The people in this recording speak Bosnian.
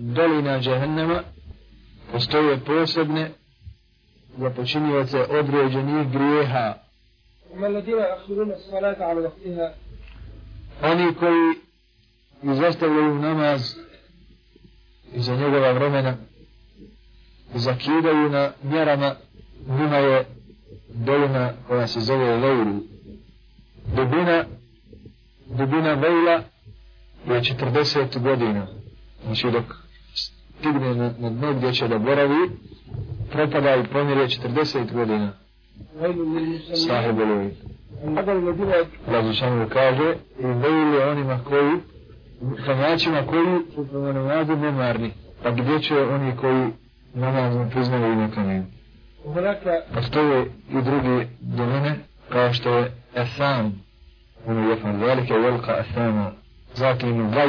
dolina džehennema postoje posebne za počinjivace određenih grijeha. Oni koji izostavljaju namaz iza njegova vremena zakidaju na mjerama njima je dolina koja se zove Leulu. Dubina, dubina Leila je 40 godina. Znači dok digne na, na dno gdje će da boravi, propada i pomire 40 godina. Sahe Bolovi. Razlišanu kaže, i vejli onima koji, klanjačima koji su prema namazu nemarni, pa gdje će oni koji namaz ne priznaju i nekanaju. Pa stoje i drugi domene, kao što je Esan, ono je fan velike, velika Esana, zatim Vaj,